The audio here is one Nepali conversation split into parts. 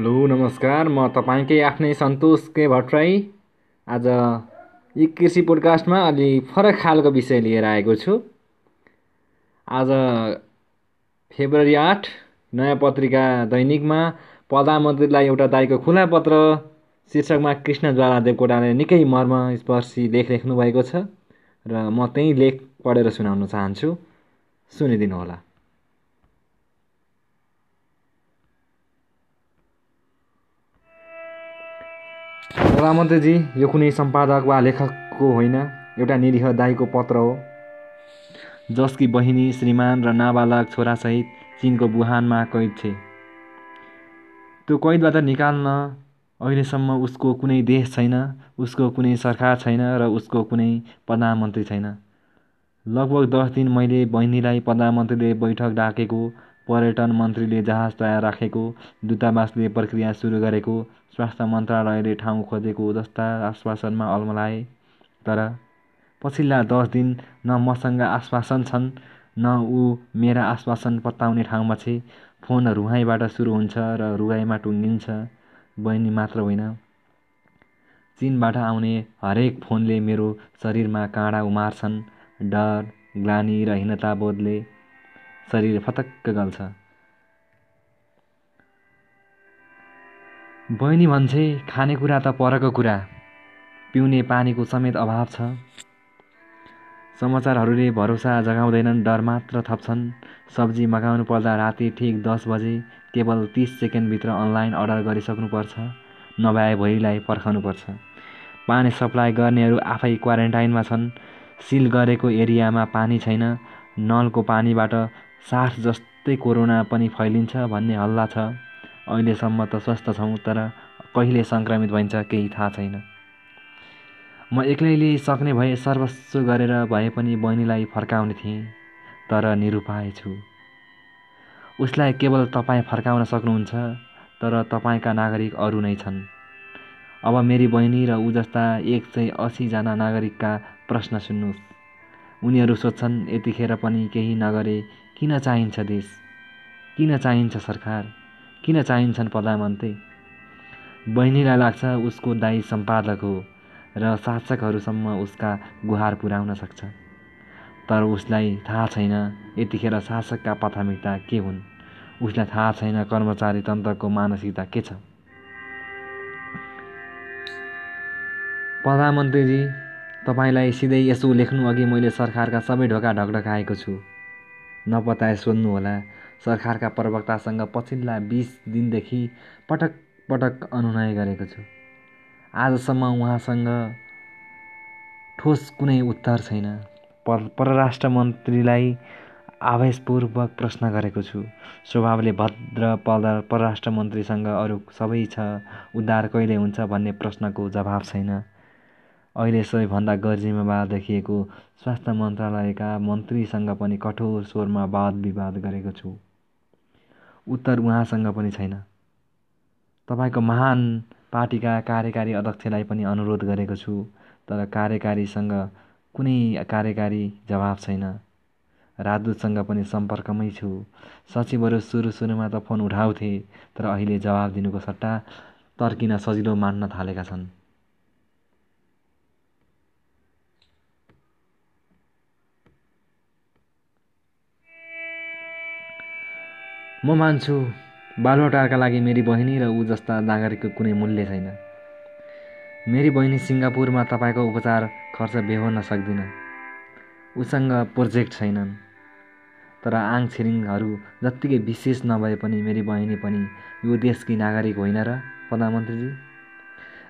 हेलो नमस्कार। म तपाईँकै आफ्नै सन्तोष के भट्टराई। आज यी कृषि पोडकास्टमा अलि फरक खालको विषय लिएर आएको छु। आज फेब्रुअरी आठ नयाँ पत्रिका दैनिकमा प्रधानमन्त्रीलाई एउटा दाईको खुला पत्र शीर्षकमा कृष्ण ज्वाला देवकोटाले निकै मर्मस्पर्शी लेख लेख्नु भएको छ र म त्यही लेख पढेर सुनाउन चाहन्छु। सुनिदिनुहोला। प्रधानमन्त्रीजी यो कुनै सम्पादक वा लेखकको होइन एउटा निरीह दाईको पत्र हो। जसकी बहिनी श्रीमान र नाबालक छोरासहित चिनको बुहानमा कैद थिए। त्यो कैदबाट निकाल्न अहिलेसम्म उसको कुनै देश छैन उसको कुनै सरकार छैन र उसको कुनै प्रधानमन्त्री छैन। लगभग दस दिन मैले बहिनीलाई प्रधानमन्त्रीले बैठक डाकेको पर्यटन मन्त्रीले जहाज तयार राखेको दूतावासले प्रक्रिया सुरु गरेको स्वास्थ्य मन्त्रालयले ठाउँ खोजेको जस्ता आश्वासनमा अल्मलाए। तर पछिल्ला दस दिन न मसँग आश्वासन छन् न ऊ मेरा आश्वासन पत्ताउने ठाउँमा छे। फोन रुहाइबाट सुरु हुन्छ र रुगाइमा टुङ्गिन्छ बहिनी मात्र होइन। चिनबाट आउने हरेक फोनले मेरो शरीरमा काँडा उमार्छन्। डर ग्लानी र हीनताबोधले शरीर फतक्क गल्छ। बहिनी भन्छे खानेकुरा त परको कुरा। पिउने पानीको समेत अभाव छ। समाचारहरूले भरोसा जगाउँदैनन् डर मात्र थप्छन्। सब्जी मगाउनु पर्दा राति ठिक दस बजे केवल तिस सेकेन्डभित्र अनलाइन अर्डर गरिसक्नुपर्छ। नभए भोलिलाई पर्खाउनुपर्छ। पानी सप्लाई गर्नेहरू आफै क्वारेन्टाइनमा छन्। सिल गरेको एरियामा पानी छैन। नलको पानीबाट सास जस्तै कोरोना पनि फैलिन्छ भन्ने हल्ला छ। अहिलेसम्म त स्वस्थ छौँ तर कहिले सङ्क्रमित भइन्छ केही थाहा छैन। म एक्लैले सक्ने भए सर्वस्व गरेर भए पनि बहिनीलाई फर्काउने थिएँ तर निरुपाय छु। उसलाई केवल तपाईँ फर्काउन सक्नुहुन्छ तर तपाईँका नागरिक अरू नै छन्। अब मेरी बहिनी र ऊ जस्ता एक सय असीजना नागरिकका प्रश्न सुन्नुहोस् उनीहरू सोध्छन् यतिखेर पनि केही नगरे किन चाहिन्छ देश? किन चाहिन्छ सरकार? किन चाहिन्छन् प्रधानमन्त्री? बहिनीलाई लाग्छ उसको दाई सम्पादक हो र शासकहरूसम्म उसका गुहार पुर्याउन सक्छ। तर उसलाई थाहा छैन यतिखेर शासकका प्राथमिकता के हुन्। उसलाई थाहा छैन कर्मचारी तन्त्रको मानसिकता के छ। प्रधानमन्त्रीजी तपाईँलाई सिधै यसो लेख्नु अघि मैले सरकारका सबै ढोका ढकढकाएको छु। नपताए सोध्नुहोला सरकारका प्रवक्तासँग पछिल्ला बिस दिनदेखि पटक पटक अनुनय गरेको छु। आजसम्म उहाँसँग ठोस कुनै उत्तर छैन। पर परराष्ट्र मन्त्रीलाई आवेशपूर्वक प्रश्न गरेको छु। स्वभावले भद्र पर परराष्ट्र मन्त्रीसँग अरू सबै छ। उद्धार कहिले हुन्छ भन्ने प्रश्नको जवाब छैन। अहिले सबैभन्दा गर्जिमाबाद देखिएको स्वास्थ्य मन्त्रालयका मन्त्रीसँग पनि कठोर स्वरमा वाद विवाद गरेको छु। उत्तर उहाँसँग पनि छैन। तपाईँको महान पार्टीका कार्यकारी अध्यक्षलाई पनि अनुरोध गरेको छु तर कार्यकारीसँग कुनै कार्यकारी जवाब छैन। राजदूतसँग पनि सम्पर्कमै छु। सचिवहरू सुरु सुरुमा त फोन उठाउँथे तर अहिले जवाब दिनुको सट्टा तर्किन सजिलो मान्न थालेका छन्। म मान्छु बालुवाटारका लागि मेरी बहिनी र ऊ जस्ता नागरिकको कुनै मूल्य छैन। मेरी बहिनी सिङ्गापुरमा तपाईँको उपचार खर्च बेहोर्न सक्दिनँ उसँग प्रोजेक्ट छैनन्। तर आङ छिरिङहरू जत्तिकै विशेष नभए पनि मेरी बहिनी पनि यो देशकी नागरिक होइन र प्रधानमन्त्रीजी?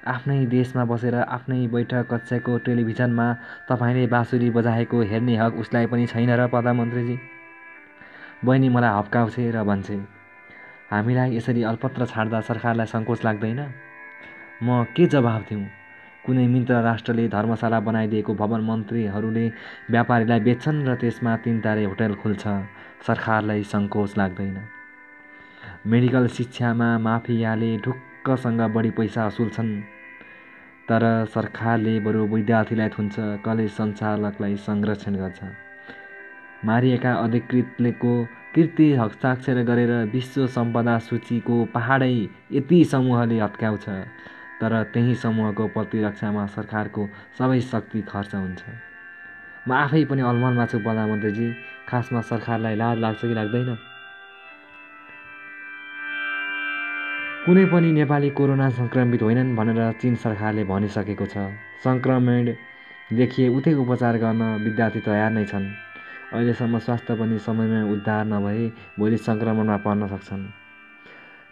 आफ्नै देशमा बसेर आफ्नै बैठक कक्षाको टेलिभिजनमा तपाईँले बाँसुरी बजाएको हेर्ने हक उसलाई पनि छैन र प्रधानमन्त्रीजी? बहिनी मलाई हप्काउँछे र भन्छे हामीलाई यसरी अल्पत्र छाड्दा सरकारलाई सङ्कोच लाग्दैन? म के जवाब दिउँ कुनै मित्र राष्ट्रले धर्मशाला बनाइदिएको भवन मन्त्रीहरूले व्यापारीलाई बेच्छन् र त्यसमा तिन तारे होटल खुल्छ सरकारलाई सङ्कोच लाग्दैन। मेडिकल शिक्षामा माफियाले ढुक्कसँग बढी पैसा असुल्छन् तर सरकारले बरु विद्यार्थीलाई थुन्छ कलेज सञ्चालकलाई संरक्षण गर्छ। मारिएका अधिकृतलेको कृति हस्ताक्षर गरेर विश्व सम्पदा सूचीको पहाडै यति समूहले हत्काउँछ तर त्यही समूहको प्रतिरक्षामा सरकारको सबै शक्ति खर्च हुन्छ। म आफै पनि अलमलमा छु प्रधानमन्त्रीजी। खासमा सरकारलाई लाज लाग्छ कि लाग्दैन? कुनै पनि नेपाली कोरोना सङ्क्रमित होइनन् भनेर चिन सरकारले भनिसकेको छ। सङ्क्रमण देखिए उतै उपचार गर्न विद्यार्थी तयार नै छन्। अहिलेसम्म स्वास्थ्य पनि समयमा उद्धार नभए भोलि सङ्क्रमणमा पर्न सक्छन्।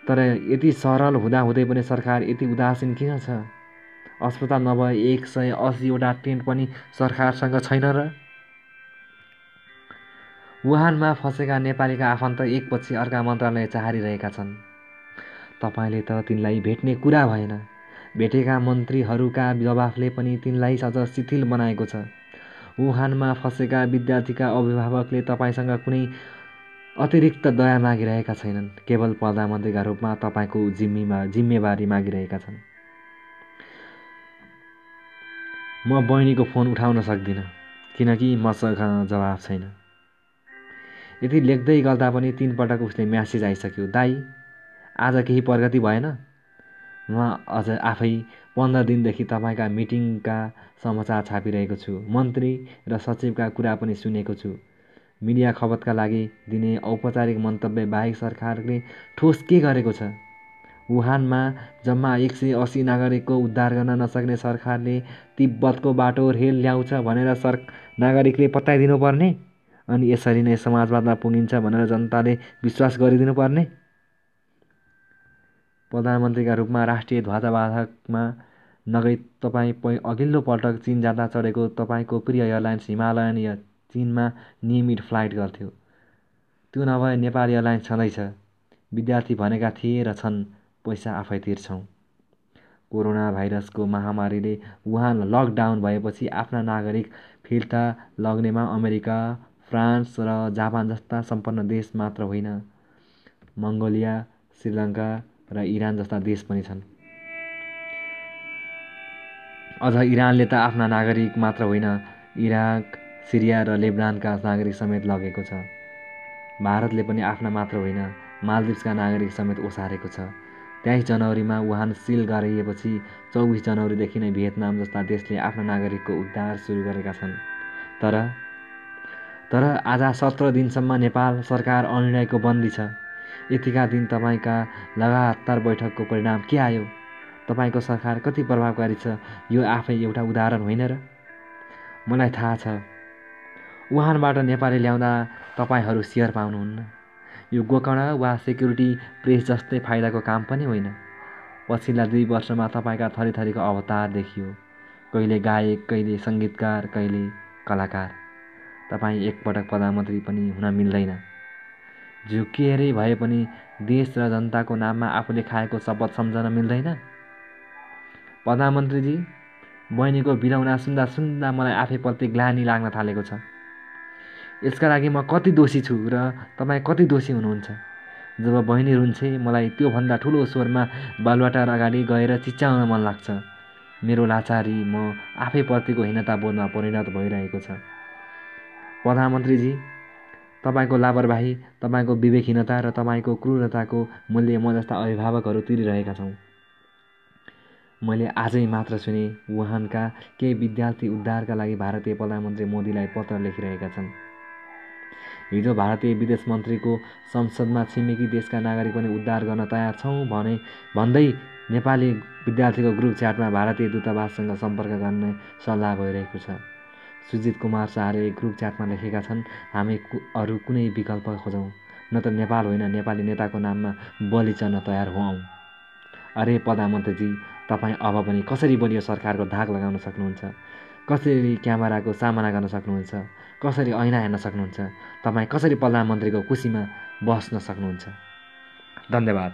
तर यति सरल हुँदाहुँदै पनि सरकार यति उदासीन किन छ? अस्पताल नभए एक सय असीवटा टेन्ट पनि सरकारसँग छैन र? वुहानमा फँसेका नेपालीका आफन्त एकपछि अर्का मन्त्रालय चाहारिरहेका छन्। तपाईँले त तिनलाई भेट्ने कुरा भएन। भेटेका मन्त्रीहरूका जवाफले पनि तिनलाई अझ शिथिल बनाएको छ। वुहानमा फँसेका विद्यार्थीका अभिभावकले तपाईँसँग कुनै अतिरिक्त दया मागिरहेका छैनन्। केवल प्रधानमन्त्रीका रूपमा तपाईँको जिम्मेमा जिम्मेवारी मागिरहेका छन्। म बहिनीको फोन उठाउन सक्दिनँ किनकि मसँग जवाब छैन। यति लेख्दै गर्दा पनि तिनपटक उसले म्यासेज आइसक्यो। दाई आज केही प्रगति भएन? म अझ आफै पन्ध्र दिनदेखि तपाईँका मिटिङका समाचार छापिरहेको छु। मन्त्री र सचिवका कुरा पनि सुनेको छु। मिडिया खपतका लागि दिने औपचारिक मन्तव्य बाहेक सरकारले ठोस के गरेको छ? वुहानमा जम्मा एक सय असी नागरिकको उद्धार गर्न नसक्ने सरकारले तिब्बतको बाटो रेल ल्याउँछ भनेर सर नागरिकले पत्याइदिनु पर्ने अनि यसरी नै समाजवादमा पुगिन्छ भनेर जनताले विश्वास गरिदिनु पर्ने प्रधानमन्त्रीका रूपमा राष्ट्रिय ध्वजावाहकमा नगई तपाईँ पै अघिल्लो पटक चिन जाँदा चढेको तपाईँको प्रिय एयरलाइन्स हिमालयन या चिनमा नियमित फ्लाइट गर्थ्यो। त्यो नभए नेपाल एयरलाइन्स छँदैछ। विद्यार्थी भनेका थिए र छन् पैसा आफै तिर्छौँ। कोरोना भाइरसको महामारीले वुहान लकडाउन भएपछि आफ्ना नागरिक फिर्ता लग्नेमा अमेरिका फ्रान्स र जापान जस्ता सम्पन्न देश मात्र होइन। मङ्गोलिया श्रीलङ्का र इरान जस्ता देश पनि छन्। अझ इरानले त आफ्ना नागरिक मात्र होइन इराक सिरिया र लेबनानका नागरिक समेत लगेको छ। भारतले पनि आफ्ना मात्र होइन मालदिप्सका नागरिक समेत ओसारेको छ। तेइस जनवरीमा वुहान सिल गराइएपछि चौबिस जनवरीदेखि नै भियतनाम जस्ता देशले आफ्ना नागरिकको उद्धार सुरु गरेका छन्। तर तर आज सत्र दिनसम्म नेपाल सरकार अनिर्णयको बन्दी छ। यतिका दिन तपाईँका लगातार बैठकको परिणाम के आयो? तपाईँको सरकार कति प्रभावकारी छ यो आफै एउटा उदाहरण होइन र? मलाई थाहा छ। उहाँबाट नेपाली ल्याउँदा तपाईँहरू सेयर पाउनुहुन्न। यो गोकर्ण वा सेक्युरिटी प्रेस जस्तै फाइदाको काम पनि होइन। पछिल्ला दुई वर्षमा तपाईँका थरी थरीको अवतार देखियो। कहिले गायक कहिले सङ्गीतकार कहिले कलाकार। तपाईँ एकपटक प्रधानमन्त्री पनि हुन मिल्दैन। झुकिएरै भए पनि देश र जनताको नाममा आफूले खाएको शपथ सम्झन मिल्दैन। प्रधानमन्त्रीजी बहिनीको बिराउना सुन्दा सुन्दा मलाई आफैप्रति ग्लानी लाग्न थालेको छ। यसका लागि म कति दोषी छु र तपाईँ कति दोषी हुनुहुन्छ? जब बहिनी रुन्छे मलाई त्योभन्दा ठुलो स्वरमा बालुवाटार अगाडि गएर चिच्याउन मन लाग्छ। मेरो लाचारी म आफैप्रतिको हीनता बोधमा परिणत भइरहेको छ। प्रधानमन्त्रीजी तपाईँको लापरवाही तपाईँको विवेकहीनता र तपाईँको क्रूरताको मूल्य म जस्ता अभिभावकहरू तिरिरहेका छौँ। मैले आजै मात्र सुने वुहानका केही विद्यार्थी उद्धारका लागि भारतीय प्रधानमन्त्री मोदीलाई पत्र लेखिरहेका छन्। हिजो भारतीय विदेश मन्त्रीको संसदमा छिमेकी देशका नागरिक पनि उद्धार गर्न तयार छौँ भने भन्दै नेपाली विद्यार्थीको ग्रुप च्याटमा भारतीय दूतावाससँग सम्पर्क गर्ने सल्लाह भइरहेको छ। सुजित कुमार शाहले ग्रुप च्याटमा लेखेका छन् हामी अरू कुनै विकल्प खोजौँ। न त नेपाल होइन नेपाली नेताको नाममा बलि चढ्न तयार हौँ अरे प्रधानमन्त्रीजी तपाईँ अब पनि कसरी बलियो सरकारको धाक लगाउन सक्नुहुन्छ? कसरी क्यामेराको सामना गर्न सक्नुहुन्छ? कसरी ऐना हेर्न सक्नुहुन्छ? तपाईँ कसरी प्रधानमन्त्रीको कुसीमा बस्न सक्नुहुन्छ? धन्यवाद।